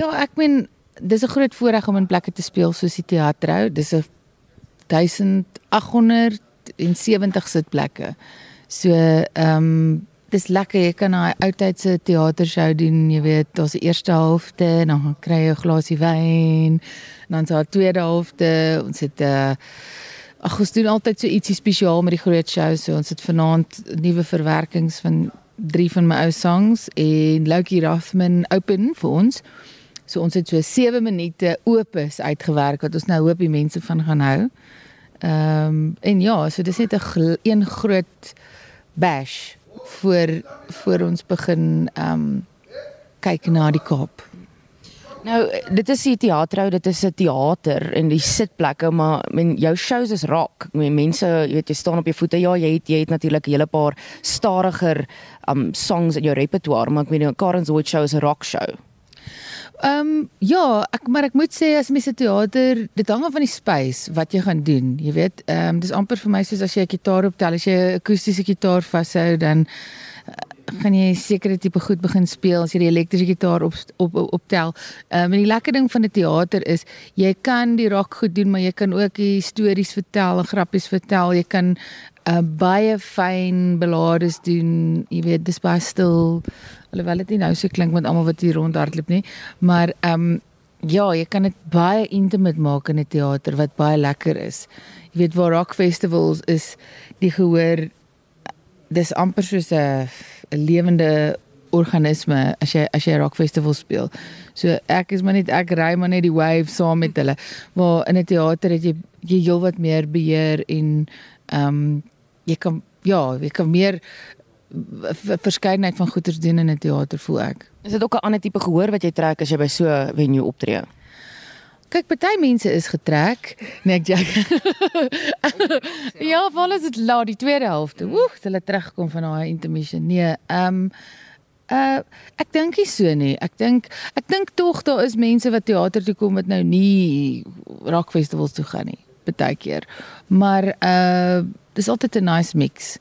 Ja, ek meen dis 'n groot voorreg om in plekke te speel soos die teatrou. Dis 'n 1870 sitplekke. So, ehm um, dis lekker jy kan 'n oudtydse teatershow doen, jy weet, daar's die eerste helfte en dan kry jy 'n glasie wyn. En dan s'aar tweede helfte, ons het 'n uh, Ag ons doen altyd so ietsie spesiaal met die groot show. So ons het vanaand nuwe verwerkings van drie van my ou songs en Loukie Rathman open vir ons. So ons het so 7 minute opus uitgewerk wat ons nou hoop die mense van gaan hou. Ehm um, en ja, so dis net 'n een groot bash voor voor ons begin ehm um, kyk na die Kaap. Nou, dit is die teatrou, dit is 'n teater en die sitplekke, maar men jou shows is raak. Men, mense, jy weet, jy staan op jou voete. Ja, jy het jy het natuurlik 'n hele paar stadiger um songs in jou repertoire, maar ek weet Karen Zoid show is 'n rock show. Ehm um, ja, ek maar ek moet sê as mens 'n teater, dit hang af van die space wat jy gaan doen. Jy weet, ehm um, dis amper vir my soos as jy 'n gitaar optel, as jy 'n akoestiese gitaar vashou, dan gaan jy sekere tipe goed begin speel as jy die elektriese gitaar op op optel. Ehm um, en die lekker ding van 'n teater is jy kan die rock goed doen, maar jy kan ook die stories vertel en grappies vertel. Jy kan uh, baie fyn belades doen. Jy weet, dis baie stil. Alhoewel dit nie nou so klink met almal wat hier rondhardloop nie, maar ehm um, ja, jy kan dit baie intimate maak in 'n teater wat baie lekker is. Jy weet waar rock festivals is, die gehoor dis amper soos 'n 'n lewende organisme as jy as jy rock festival speel. So ek is maar net ek ry maar net die wave saam met hulle. Maar in 'n teater het jy jy heel wat meer beheer en ehm um, jy kan ja, jy kan meer verskeidenheid van goeders doen in 'n teater voel ek. Is dit ook 'n ander tipe gehoor wat jy trek as jy by so 'n venue optree? Kyk, party mense is getrek. Nee, ek jack. ja, val is dit laat die tweede helfte. Woe, hulle terugkom van daai intermission. Nee, ehm um, uh ek dink nie so nie. Ek dink ek dink tog daar is mense wat teater toe kom wat nou nie rock festivals toe gaan nie. Partykeer. Maar uh dis altyd 'n nice mix.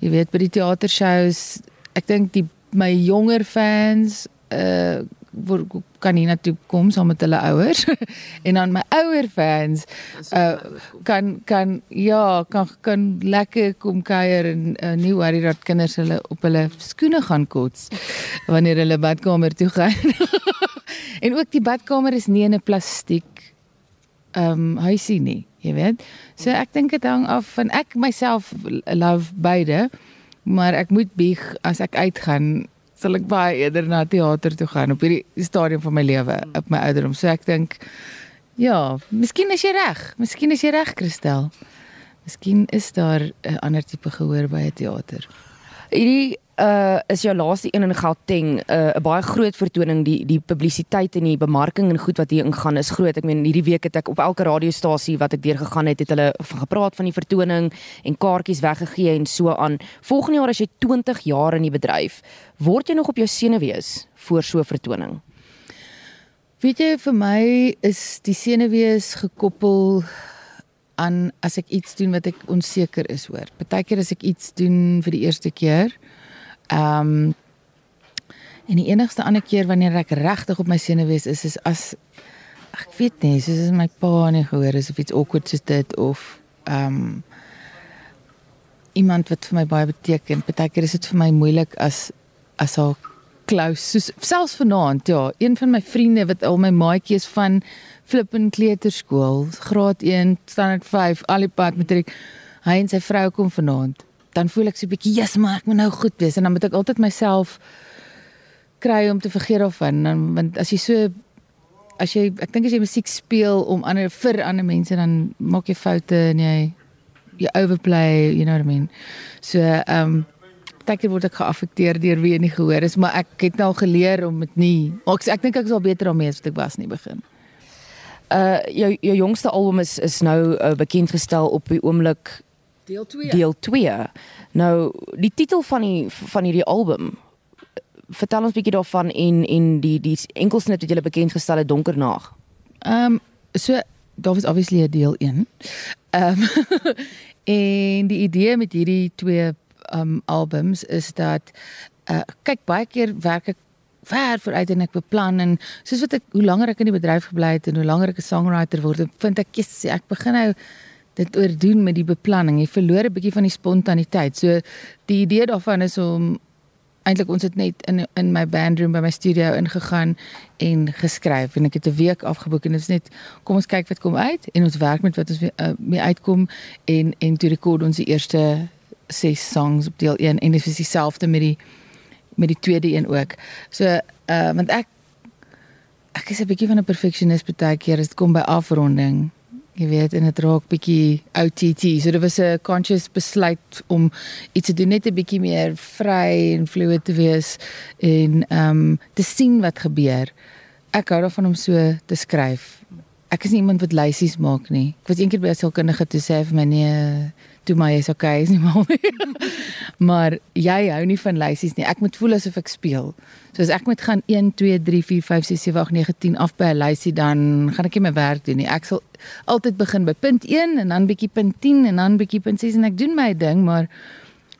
Jy weet, by die teatershows, ek dink die my jonger fans uh word kan nie na toe kom saam met hulle ouers en dan my ouer fans uh, kan kan ja kan kan lekker kom kuier en uh, nie worry dat kinders hulle op hulle skoene gaan kots wanneer hulle badkamer toe gaan. En ook die badkamer is nie in 'n plastiek ehm um, huisie nie jy weet. So ek dink dit hang af van ek myself love beide maar ek moet bieg as ek uitgaan sal ek baie eerder na teater toe gaan op hierdie stadium van my lewe op my ouderdom. So ek dink ja, miskien is jy reg. Miskien is jy reg, Christel. Miskien is daar 'n ander tipe gehoor by 'n teater. Hierdie uh is jou laaste een in Gauteng, 'n uh, 'n baie groot vertoning die die publisiteit en die bemarking en goed wat hier ingaan is groot. Ek meen hierdie week het ek op elke radiostasie wat ek deur gegaan het, het hulle gepraat van die vertoning en kaartjies weggegee en so aan. Volgende jaar as jy 20 jaar in die bedryf, word jy nog op jou senuwees voor so 'n vertoning? Weet jy vir my is die senuwees gekoppel aan as ek iets doen wat ek onseker is oor. Partykeer as ek iets doen vir die eerste keer, Ehm um, en die enigste ander keer wanneer ek regtig op my senuwees is is as ek weet nie, soos as my pa nie gehoor is of iets awkward soos dit of ehm um, iemand wat vir my baie beteken. Partykeer is dit vir my moeilik as as al close soos selfs vanaand ja, een van my vriende wat al my maatjies van Flippen Kleuterskool, graad 1, standaard 5, al die pad matriek. Hy en sy vrou kom vanaand dan voel ek so 'n bietjie, "Jesus, maar ek moet nou goed wees." En dan moet ek altyd myself kry om te vergeet of van dan want as jy so as jy ek dink as jy musiek speel om ander vir ander mense dan maak jy foute en jy jy overplay, you know what I mean. So, ehm um, ek word ek geaffekteer deur wie nie gehoor is, maar ek het nou geleer om dit nie. Ek ek dink ek is al beter daarmee as wat ek was nie begin. Uh jou jou jongste album is is nou uh, bekend gestel op die oomblik Deel 2. Deel 2. Nou die titel van die van hierdie album vertel ons bietjie daarvan en en die die enkelsnit wat jy bekend gestel het Donker Nag. Ehm um, so daar was obviously 'n deel 1. Ehm um, en die idee met hierdie twee ehm um, albums is dat uh kyk baie keer werk ek ver vooruit en ek beplan en soos wat ek hoe langer ek in die bedryf gebly het en hoe langer ek 'n songwriter word, vind ek yes, ek begin nou dit oordoen met die beplanning. Jy verloor 'n bietjie van die spontaniteit. So die idee daarvan is om eintlik ons het net in in my bandroom by my studio ingegaan en geskryf en ek het 'n week afgeboek en dit is net kom ons kyk wat kom uit en ons werk met wat ons uh, mee uitkom en en toe rekord ons die eerste ses songs op deel 1 en dit is dieselfde met die met die tweede een ook. So uh want ek ek is 'n bietjie van 'n perfectionist baie keer as dit kom by afronding. Jy weet en dit raak bietjie OTT. So dit was 'n conscious besluit om iets te doen net 'n bietjie meer vry en fluid te wees en ehm um, te sien wat gebeur. Ek hou daarvan om so te skryf. Ek is nie iemand wat lysies maak nie. Ek was eendag by 'n sielkundige toe sê vir my nee, toe my is okay, is nie mal nie. maar jy hou nie van lysies nie. Ek moet voel asof ek speel. So as ek moet gaan 1 2 3 4 5 6 7 8 9 10 af by 'n lysie dan gaan ek nie my werk doen nie. Ek sal altyd begin by punt 1 en dan bietjie punt 10 en dan bietjie punt 6 en ek doen my ding, maar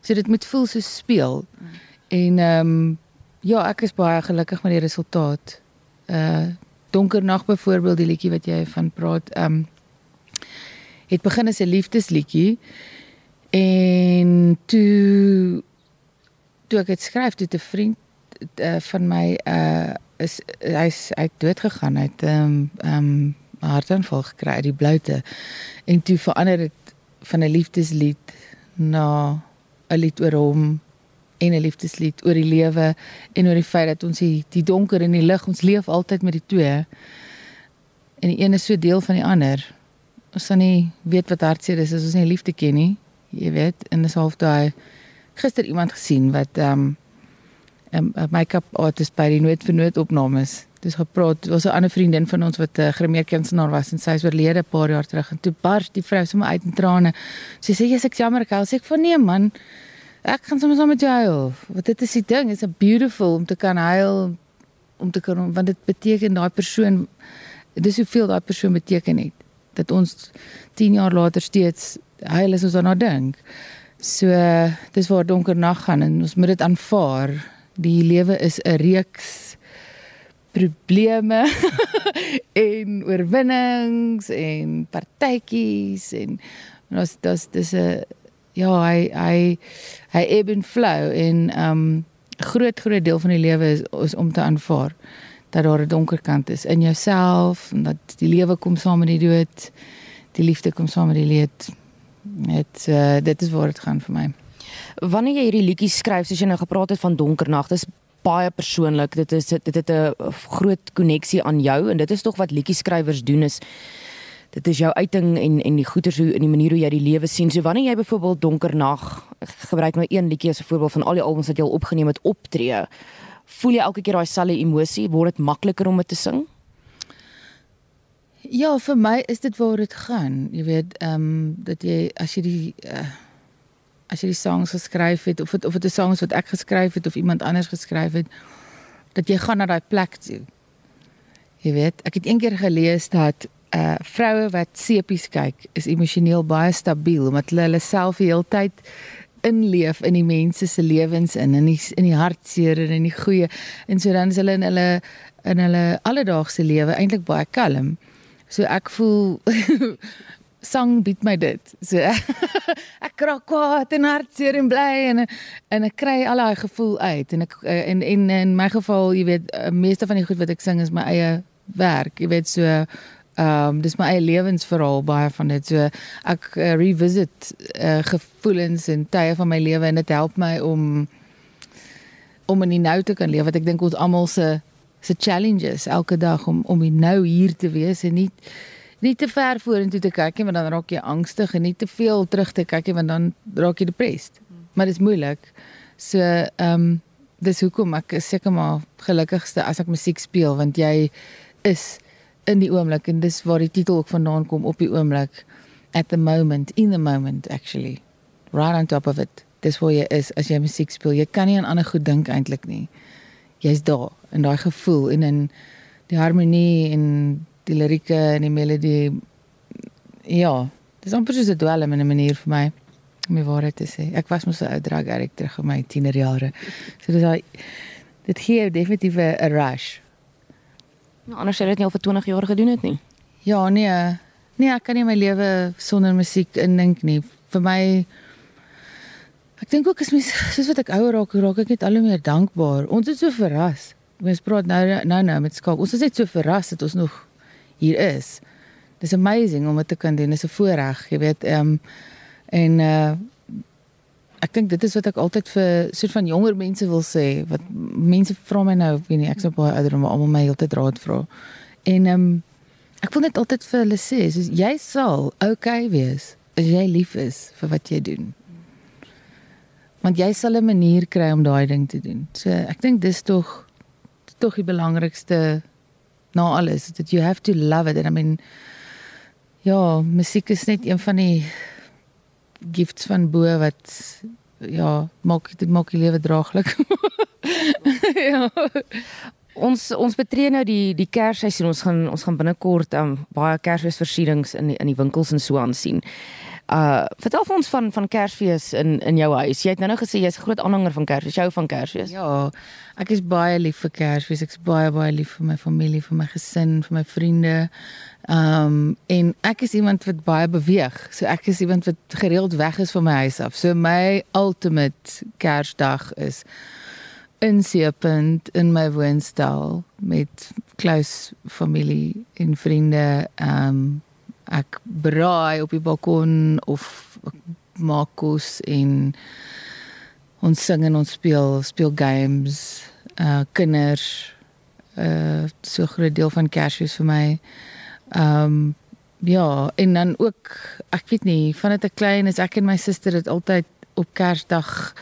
so dit moet voel soos speel. En ehm um, ja, ek is baie gelukkig met die resultaat. Uh Donker nag byvoorbeeld die liedjie wat jy van praat, ehm um, het begin as 'n liefdesliedjie en toe toe ek dit skryf toe 'n vriend uh, van my uh is hy's uit dood gegaan uit ehm um, ehm um, hartaanval gekry die bloute en toe verander dit van 'n liefdeslied na 'n lied oor hom en 'n liefdeslied oor die lewe en oor die feit dat ons die, die donker en die lig ons leef altyd met die twee en die een is so deel van die ander ons dan nie weet wat hartseer is as ons nie liefde ken nie jy weet en dis half daai gister iemand gesien wat ehm um, 'n um, make-up artist by die nood vir nood opnames. Dis gepraat, was 'n ander vriendin van ons wat 'n uh, grimeerkunstenaar was en sy is oorlede 'n paar jaar terug en toe bars die vrou sommer uit in trane. Sy sê jy's ek jammer ek sê ek van nee man. Ek gaan sommer saam met jou huil. Want dit is die ding, is 'n beautiful om te kan huil om te kan want dit beteken daai persoon dis hoeveel daai persoon beteken het dat ons 10 jaar later steeds huil as ons daarna dink. So dis waar donker nag gaan en ons moet dit aanvaar. Die lewe is 'n reeks probleme en oorwinnings en partytjies en ons dis dis 'n ja, hy hy hy ebb and flow en um groot groot deel van die lewe is, is om te aanvaar dat daar 'n donker kant is in jouself en dat die lewe kom saam met die dood. Die liefde kom saam met die leed. Dit uh, dit is waar dit gaan vir my. Wanneer jy hierdie liedjies skryf, soos jy nou gepraat het van donker nag, dis baie persoonlik. Dit is dit het 'n groot koneksie aan jou en dit is tog wat liedjie skrywers doen is dit is jou uiting en en die goeie so in die manier hoe jy die lewe sien. So wanneer jy byvoorbeeld donker nag gebruik nou een liedjie as 'n voorbeeld van al die albums wat jy al opgeneem het optree, voel jy elke keer daai selfde emosie, word dit makliker om dit te sing? Ja, vir my is dit waar dit gaan. Jy weet, ehm um, dat jy as jy die uh, as jy die songs geskryf het of het, of dit 'n songs wat ek geskryf het of iemand anders geskryf het, dat jy gaan na daai plek toe. Jy weet, ek het eendag gelees dat uh vroue wat sepies kyk, is emosioneel baie stabiel omdat hulle hulle self die hele tyd inleef in die mense se lewens in in die in die hartseer en in die goeie en so dan is hulle in hulle in hulle alledaagse lewe eintlik baie kalm. So ek voel sang bied my dit. So ek kraak kwaad en hartseer en bly en en ek kry al daai gevoel uit en ek en en in my geval, jy weet, meeste van die goed wat ek sing is my eie werk. Jy weet so ehm um, dis my eie lewensverhaal baie van dit. So ek uh, revisit uh, gevoelens en tye van my lewe en dit help my om om in die nou te kan leef wat ek dink ons almal se se challenges elke dag om om nou hier te wees en nie nie te ver vorentoe te kyk nie want dan raak jy angstig en nie te veel terug te kyk nie want dan raak jy depressed. Maar dit is moeilik. So ehm um, dis hoekom ek seker maar gelukkigste as ek musiek speel want jy is in die oomblik en dis waar die titel ook vandaan kom op die oomblik at the moment in the moment actually right on top of it. Dis waar jy is as jy musiek speel. Jy kan nie aan ander goed dink eintlik nie jy's daar in daai gevoel en in die harmonie en die lirieke en die melodie ja dis amper soos 'n dwelm in 'n manier vir my om my waarheid te sê ek was mos 'n ou drag addict terug in my tienerjare so dis daai dit gee definitief 'n rush. Nou, anders sou dit nie al vir 20 jaar gedoen het nie. Ja, nee. Nee, ek kan nie my lewe sonder musiek indink nie. Vir my Ek dink ook as mens soos wat ek ouer raak, raak ek net al hoe meer dankbaar. Ons is so verras. Mens praat nou nou nou met skaak. Ons is net so verras dat ons nog hier is. Dis amazing om dit te kan doen. Dis 'n voorreg, jy weet. Ehm um, en uh ek dink dit is wat ek altyd vir soort van jonger mense wil sê. Wat mense vra my nou, weet nie, ek sou baie ouer maar almal my heeltyd raad vra. En ehm um, ek wil net altyd vir hulle sê, soos jy sal okay wees as jy lief is vir wat jy doen. Want jy sal 'n manier kry om daai ding te doen. So ek dink dis tog tog die belangrikste na alles that you have to love it and I mean ja, musiek is net een van die gifts van bo wat ja, maak dit maak die lewe draaglik. ja. Ons ons betree nou die die Kersseisoen. Ons gaan ons gaan binnekort um, baie Kersfeesversierings in die, in die winkels en so aan sien. Uh vertel vir ons van van Kersfees in in jou huis. Jy het nou nou gesê jy's 'n groot aanhanger van Kersfees. Jy hou van Kersfees. Ja. Ek is baie lief vir Kersfees. Ek's baie baie lief vir my familie, vir my gesin, vir my vriende. Um en ek is iemand wat baie beweeg. So ek is iemand wat gereeld weg is van my huis af. So my ultimate Kersdag is in Seepunt in my woonstel met close familie en vriende. Um ek braai op die balkon of maak kos en ons sing en ons speel speel games uh kinders uh so 'n groot deel van Kersfees vir my. Um ja, en dan ook ek weet nie, vandat ek klein is, ek en my suster het altyd op Kersdag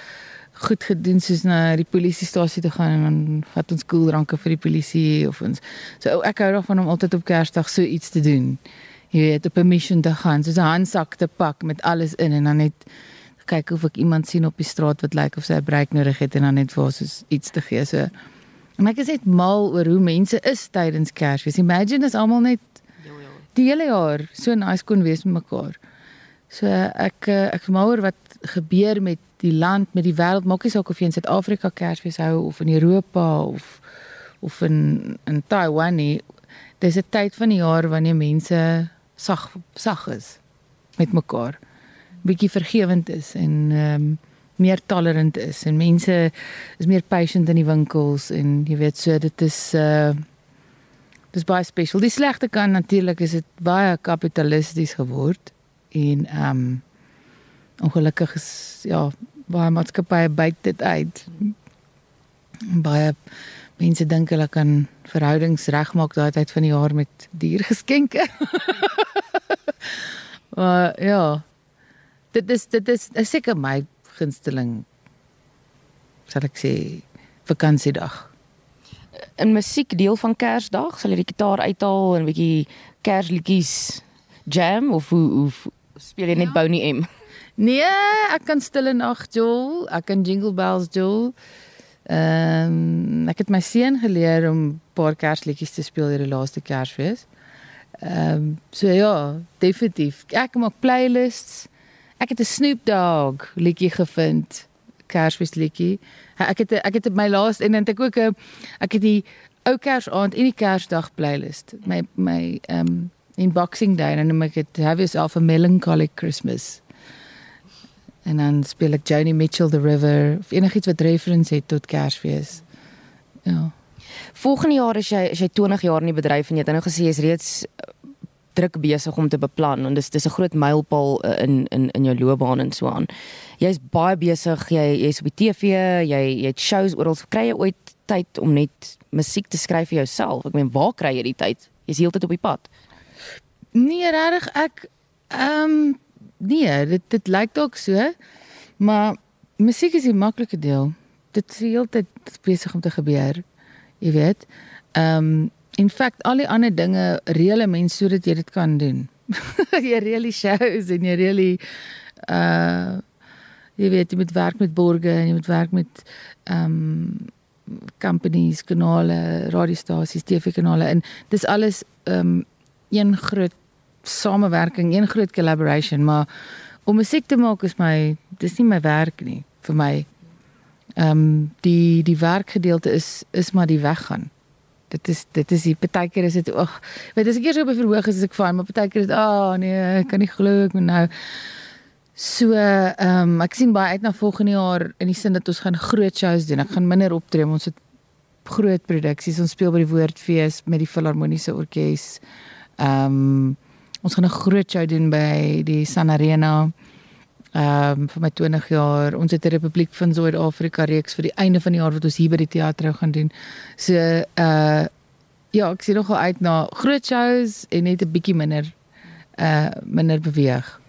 goed gedoen soos na die polisiestasie toe gaan en dan vat ons koeldranke vir die polisie of ons. So ek hou daarvan om altyd op Kersdag so iets te doen jy weet op 'n mission te gaan, soos 'n handsak te pak met alles in en dan net kyk of ek iemand sien op die straat wat lyk of sy 'n breek nodig het en dan net vir ons iets te gee. So en ek is net mal oor hoe mense is tydens Kersfees. Imagine as almal net die hele jaar so nice kon wees met mekaar. So ek ek mal oor wat gebeur met die land, met die wêreld. Maak nie saak of jy in Suid-Afrika Kersfees hou of in Europa of of in in Taiwan nie. Dis 'n tyd van die jaar wanneer mense sag sag is met mekaar. Bietjie vergewend is en ehm um, meer tolerant is en mense is meer patient in die winkels en jy weet so dit is uh dis baie spesiaal. Die slegte kant natuurlik is dit baie kapitalisties geword en ehm um, ongelukkig is ja baie maatskappye byt dit uit. Baie mense dink hulle kan verhoudings regmaak daai tyd van die jaar met diergeskenke. Maar ja. Dit is dit is seker my gunsteling sal ek sê vakansiedag. In musiek deel van Kersdag sal jy die gitaar uithaal en 'n bietjie Kersliedjies jam of hoe, hoe speel jy net ja. Bonnie M? Nee, ek kan stille nag Joel, ek kan Jingle Bells Joel. Ehm um, ek het my seun geleer om 'n paar Kersliedjies te speel hierdie laaste Kersfees. Ehm um, so ja, definitief. Ek maak playlists. Ek het 'n Snoop Dogg liedjie gevind. Kersfees liedjie. Ek het ek het my laaste en dan het ek ook 'n ek het die ou Kersaand en die Kersdag playlist. My my ehm um, in Boxing Day en dan noem ek dit Have Yourself a Melancholic Christmas. En dan speel ek Joni Mitchell The River of enigiets wat reference het tot Kersfees. Ja. Volgende jaar as jy as jy 20 jaar in die bedryf en jy het nou gesê jy's reeds uh, druk besig om te beplan en dis dis 'n groot mylpaal uh, in in in jou loopbaan en so aan. Jy's baie besig, jy jy's op die TV, jy jy het shows oral. Kry jy ooit tyd om net musiek te skryf vir jouself? Ek meen, waar kry jy die tyd? Jy's heeltyd op die pad. Nee, regtig ek ehm um, nee, dit dit lyk dalk so, maar musiek is die maklike deel. Dit is heeltyd besig om te gebeur jy weet. Ehm um, in feite al die ander dinge reële mens sodat jy dit kan doen. jy really shows en jy really uh jy weet jy moet werk met borge en jy moet werk met ehm um, companies, kanale, radiostasies, TV-kanale en dis alles ehm um, een groot samewerking, een groot collaboration, maar om musiek te maak is my dis nie my werk nie vir my. Ehm um, die die werkgedeelte is is maar die weggaan. Dit is dit is die partykeer is dit ag weet as ek eers op 'n verhoog is as ek van maar partykeer is ag oh, nee ek kan nie glo ek moet nou so ehm um, ek sien baie uit na volgende jaar in die sin dat ons gaan groot shows doen. Ek gaan minder optree. Ons het groot produksies. Ons speel by die Woordfees met die Filharmoniese Orkees. Ehm um, ons gaan 'n groot show doen by die San Arena ehm um, vir my 20 jaar. Ons het 'n Republiek van Suid-Afrika reeks vir die einde van die jaar wat ons hier by die teater gaan doen. So uh ja, ek sien nogal uit na groot shows en net 'n bietjie minder uh minder beweeg.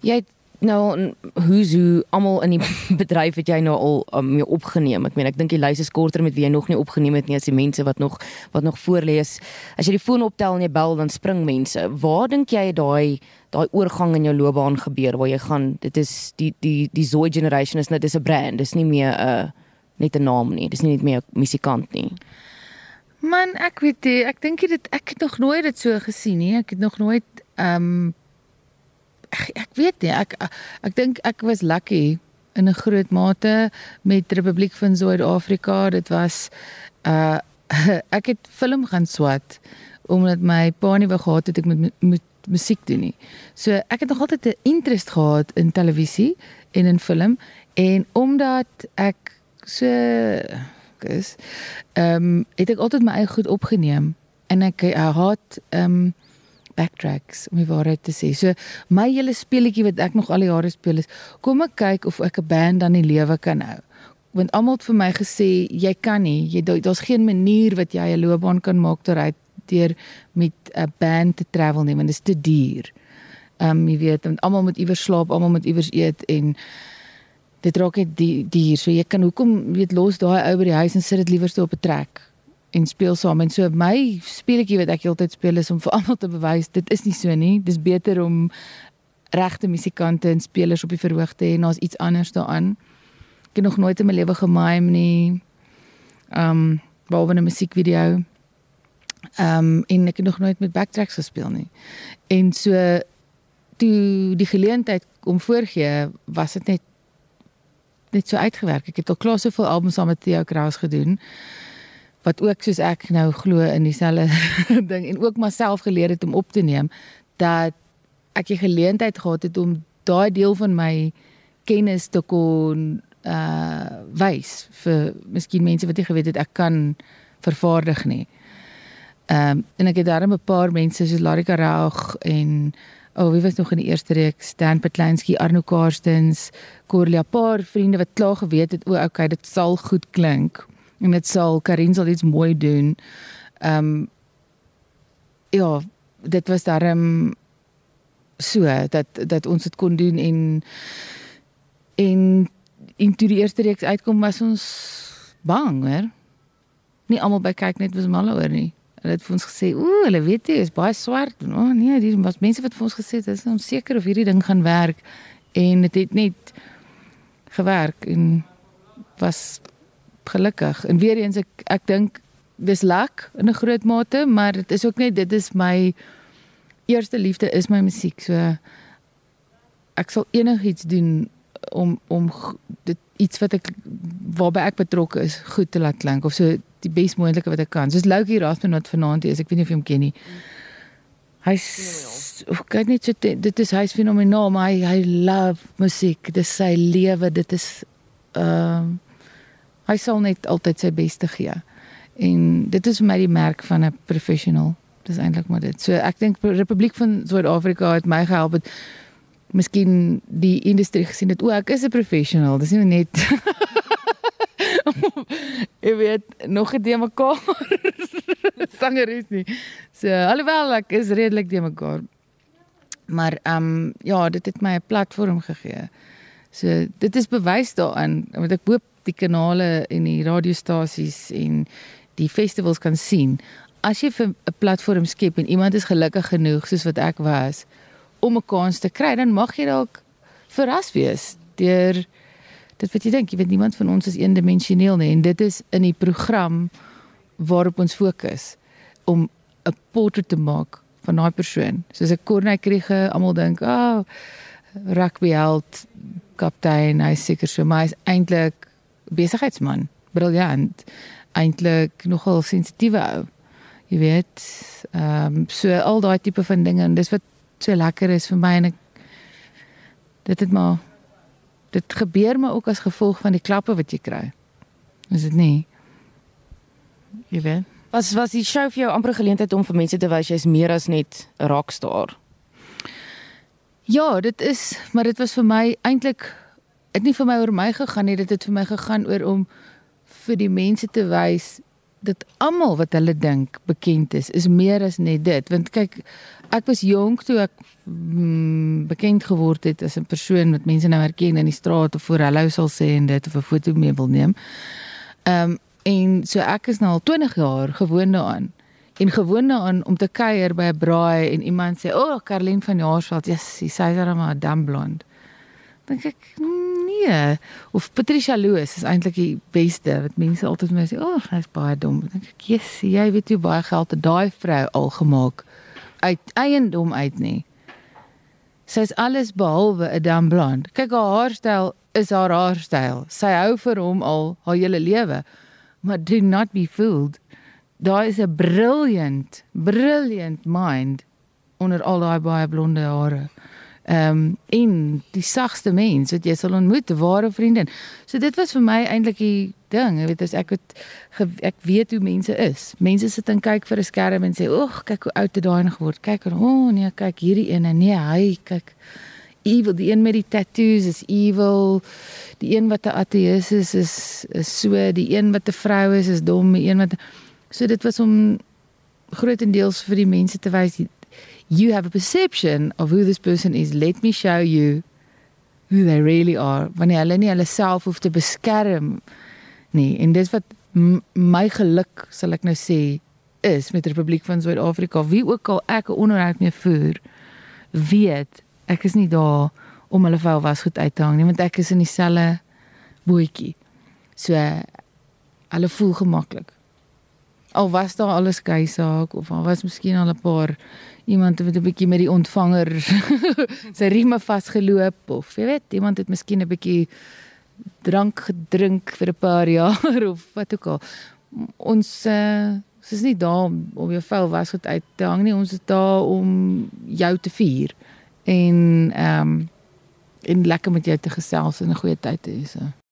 Jy het nou hoe so almal in die bedryf het jy nou al um, mee opgeneem. Ek meen ek dink die lys is korter met wie jy nog nie opgeneem het nie as die mense wat nog wat nog voorlees. As jy die foon optel en jy bel dan spring mense. Waar dink jy daai daai oorgang in jou loopbaan gebeur waar jy gaan dit is die die die Zoe generation is net dis 'n brand dis nie meer 'n uh, net 'n naam nie dis nie net meer 'n musikant nie man ek weet jy ek dink dit ek het nog nooit dit so gesien nie ek het nog nooit ehm um, ek, ek weet nie ek ek dink ek was lucky in 'n groot mate met Republiek van Suid-Afrika dit was uh ek het film gaan swat omdat my pa nie wou gehad het ek moet moet musiek doen nie. So ek het nog altyd 'n interest gehad in televisie en in film en omdat ek so is ehm um, het ek altyd my eie goed opgeneem en ek uh, haat ehm um, backtracks om die waarheid te sê. So my hele speletjie wat ek nog al die jare speel is kom ek kyk of ek 'n band dan die lewe kan hou. Want almal het vir my gesê jy kan nie, jy daar's geen manier wat jy 'n loopbaan kan maak deur deur met 'n band te travel nie want dit is te duur. Ehm um, jy weet, want almal moet iewers slaap, almal moet iewers eet en dit raak net duur. So jy kan hoekom weet los daai ou by die huis en sit dit liewerste op 'n trek en speel saam en so my speletjie wat ek heeltyd speel is om vir almal te bewys dit is nie so nie. Dis beter om regte musikante en spelers op die verhoog te hê en daar's iets anders daaraan. Ek het nog nooit in my lewe gemime nie. Ehm um, behalwe 'n musiekvideo. Ehm um, en ek het nog nooit met backtracks gespeel nie. En so toe die geleentheid om voorgee, was dit net net so uitgewerk. Ek het al klaar soveel albums saam met Theo Kraus gedoen wat ook soos ek nou glo in dieselfde ding en ook myself geleer het om op te neem dat ek die geleentheid gehad het om daai deel van my kennis te kon uh wys vir miskien mense wat nie geweet het ek kan vervaardig nie. Ehm um, en ek het daar 'n paar mense soos Larika Raug en oh wie was nog in die eerste reeks Dan Petlansky, Arno Karstens, Corlia paar vriende wat klaar geweet het o, okay, dit sal goed klink en dit sal Karin sal iets mooi doen. Ehm um, ja, dit was daarom so dat dat ons dit kon doen en en in die eerste reeks uitkom was ons bang, hoor. Nie almal by kyk net was mal oor nie. Hulle het vir ons gesê, "Ooh, hulle weet jy is baie swart." O oh, nee, dis was mense wat vir ons gesê het, "Is ons seker of hierdie ding gaan werk?" En dit het net gewerk en was gelukkig. En weer eens ek ek dink dis luck in 'n groot mate, maar dit is ook net dit is my eerste liefde is my musiek. So ek sal enigiets doen om om dit iets wat ek waarby ek betrokke is goed te laat klink of so die bes moontlike wat ek kan. Soos Loukie Rathman wat vanaand is, ek weet nie of jy hom ken nie. Hy's of kyk net so dit is hy's fenomenaal, maar hy hy love musiek. Dit is sy lewe, dit is ehm uh, hy sal net altyd sy beste gee. En dit is vir my die merk van 'n professional. Dis eintlik maar dit. So ek dink Republiek van Suid-Afrika het my gehelp met miskien die industrie gesien het o, ek is 'n professional. Dis nie net Ek weet nog het jy mekaar sanger is nie. So alhoewel ek is redelik te mekaar. Maar ehm um, ja, dit het my 'n platform gegee. So dit is bewys daarin want ek hoop die kanale en die radiostasies en die festivals kan sien. As jy 'n platform skep en iemand is gelukkig genoeg soos wat ek was om 'n kans te kry, dan mag jy dalk verras wees deur dit wat jy dink, jy weet niemand van ons is eendimensioneel nie en dit is in die program waarop ons fokus om 'n portret te maak van daai persoon. Soos ek Corneille Kriege almal dink, "Ah, oh, rugby held, kaptein, hy seker so, maar hy's eintlik besigheidsman, briljant. Eintlik nogal sensitiewe ou. Jy weet, ehm um, so al daai tipe van dinge en dis wat so lekker is vir my en ek dit het maar dit gebeur maar ook as gevolg van die klappe wat jy kry. Is dit nie? Jy weet. Was was die show vir jou amper geleentheid om vir mense te wys jy's meer as net 'n rockstar? Ja, dit is, maar dit was vir my eintlik dit nie vir my oor my gegaan nie, dit het vir my gegaan oor om vir die mense te wys dat almal wat hulle dink bekend is, is meer as net dit. Want kyk, ek was jonk toe ek mm, bekend geword het as 'n persoon wat mense nou herken in die straat of voor hallo sal sê en dit of 'n foto mee wil neem. Ehm um, en so ek is nou al 20 jaar gewoond daaraan. En gewoond daaraan om te kuier by 'n braai en iemand sê, "O, oh, Caroline van Jaarsveld, ja, sy sê sy is maar dam blond." Dink ek, nee, of Patricia Loos is eintlik die beste wat mense altyd vir my sê, "O, oh, sy's baie dom." Dink ek, "Yes, jy weet hoe baie geld het daai vrou al gemaak uit eiendom uit nie." Sy's alles behalwe 'n dam blond. Kyk haar haarstyl is haar haarstyl. Sy hou vir hom al haar hele lewe. Maar do not be fooled. Daar is 'n brilliant, brilliant mind onder al daai baie blonde hare. Ehm um, in die sagste mens wat jy sal ontmoet, 'n ware vriendin. So dit was vir my eintlik die ding, jy weet as ek het ek weet hoe mense is. Mense sit en kyk vir 'n skerm en sê, "Ag, kyk hoe oud het daai een geword. Kyk, o oh, nee, kyk hierdie een en nee, hy kyk evil, die een met die tattoos is evil. Die een wat 'n ateïs is is is so, die een wat 'n vrou is is dom, die een wat so dit was om grootendeels vir die mense te wys you have a perception of who this person is. Let me show you who they really are. Wanneer hulle nie hulle self hoef te beskerm nie. En dis wat my geluk sal ek nou sê is met Republiek van Suid-Afrika. Wie ook al ek 'n onderhoud mee voer, weet ek is nie daar om hulle vuil was goed uit te hang nie, want ek is in dieselfde bootjie. So hulle voel gemaklik. Al was daar alles gey saak of al was miskien al 'n paar iemand wat 'n bietjie met die ontvanger sy rieme vasgeloop of jy weet, iemand het miskien 'n bietjie drank gedrink vir 'n paar jaar of wat ook al. Ons uh, is nie daar om, om jou vuil was goed uit te hang nie, ons is daar om jou te vier en ehm um, en lekker met jou te gesels en 'n goeie tyd te hê. So.